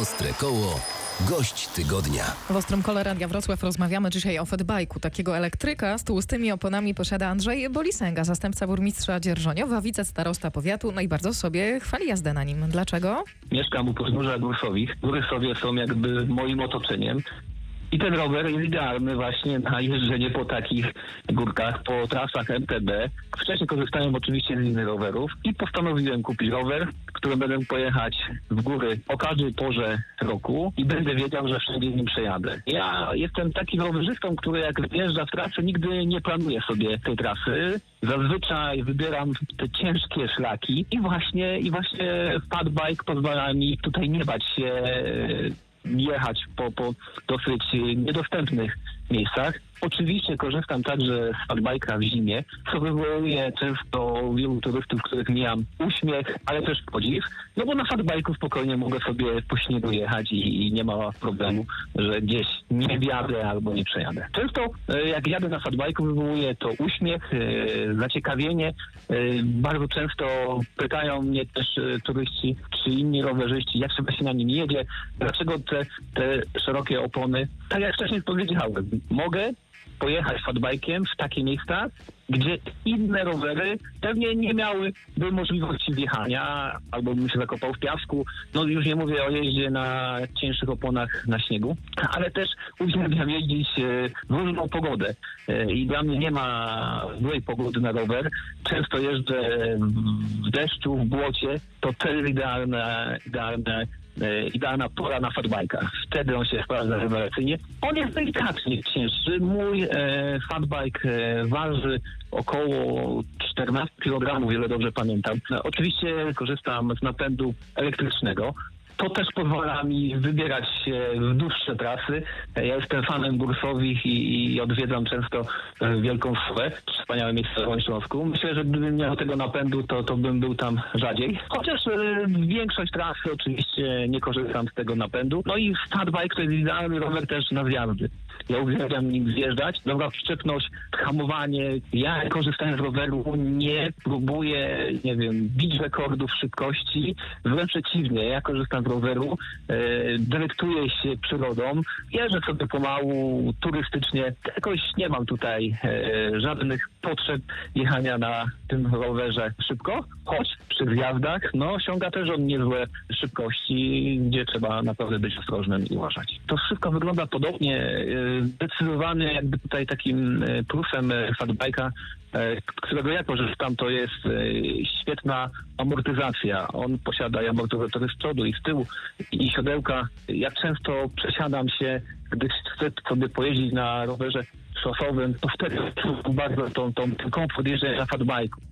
Ostre Koło. Gość tygodnia. W Ostrym Kole Radia Wrocław rozmawiamy dzisiaj o fatbajku. Takiego elektryka z tłustymi oponami posiada Andrzej Bolisęga, zastępca burmistrza Dzierżoniowa, wicestarosta powiatu, no i bardzo sobie chwali jazdę na nim. Dlaczego? Mieszkam u podnóża Górsowich. Góry sobie są jakby moim otoczeniem. I ten rower jest idealny właśnie na jeżdżenie po takich górkach, po trasach MTB. Wcześniej korzystałem oczywiście z innych rowerów i postanowiłem kupić rower, którym będę pojechać w góry o każdej porze roku i będę wiedział, że wszędzie nim przejadę. Ja jestem takim rowerzystą, który jak wjeżdża w trasę, nigdy nie planuje sobie tej trasy. Zazwyczaj wybieram te ciężkie szlaki i właśnie, i właśnie fatbike pozwala mi tutaj nie bać się jechać po, po dosyć niedostępnych miejscach. Oczywiście korzystam także z fatbike'a w zimie, co wywołuje często wielu turystów, których mijam uśmiech, ale też podziw, no bo na fatbike'u spokojnie mogę sobie po śniegu jechać i, i nie ma problemu, że gdzieś nie wjadę albo nie przejadę. Często e, jak jadę na fatbike'u wywołuje to uśmiech, e, zaciekawienie. E, Bardzo często pytają mnie też turyści czy inni rowerzyści, jak sobie się na nim jedzie, dlaczego te, te szerokie opony. Tak jak wcześniej powiedziałem, mogę pojechać fatbajkiem w takie miejsca, gdzie inne rowery pewnie nie miałyby możliwości wjechania, albo bym się zakopał w piasku. No już nie mówię o jeździe na cięższych oponach na śniegu, ale też uwielbiam jeździć e, w różną pogodę. E, I dla mnie nie ma złej pogody na rower. Często jeżdżę w deszczu, w błocie. To też idealne, idealne e, idealna pora na fatbajka. Wtedy on się sprawdza rewelacyjnie. On jest delikatnie cięższy. Mój e, fatbike e, waży około 14 kg, ile dobrze pamiętam. No, oczywiście korzystam z napędu elektrycznego. To też pozwala mi wybierać się w dłuższe trasy. Ja jestem fanem Górsowich i, i odwiedzam często e, Wielką Słę, wspaniałe miejsce w Śląsku. Myślę, że gdybym miał tego napędu, to, to bym był tam rzadziej. Chociaż e, większość trasy oczywiście nie korzystam z tego napędu. No i fatbike to jest idealny rower też na zjazdy. Ja uwielbiam nim zjeżdżać. Dobra przyczepność, hamowanie. Ja korzystając z roweru nie próbuję, nie wiem, bić rekordów szybkości. Wręcz przeciwnie, ja korzystam z roweru, e, delektuję się przyrodą, jeżdżę sobie pomału, turystycznie. Jakoś nie mam tutaj e, żadnych potrzeb jechania na tym rowerze szybko, choć przy zjazdach no, osiąga też on niezłe szybkości, gdzie trzeba naprawdę być ostrożnym i uważać. To wszystko wygląda podobnie. e, Zdecydowany jakby tutaj takim plusem fatbike'a, którego ja korzystam, to jest świetna amortyzacja. On posiada amortyzatory z przodu i z tyłu i siodełka. Ja często przesiadam się, gdy chcę sobie pojeździć na rowerze szosowym, to wtedy czuję bardzo tą, tą, ten komfort jeżdżenia na fatbike'u.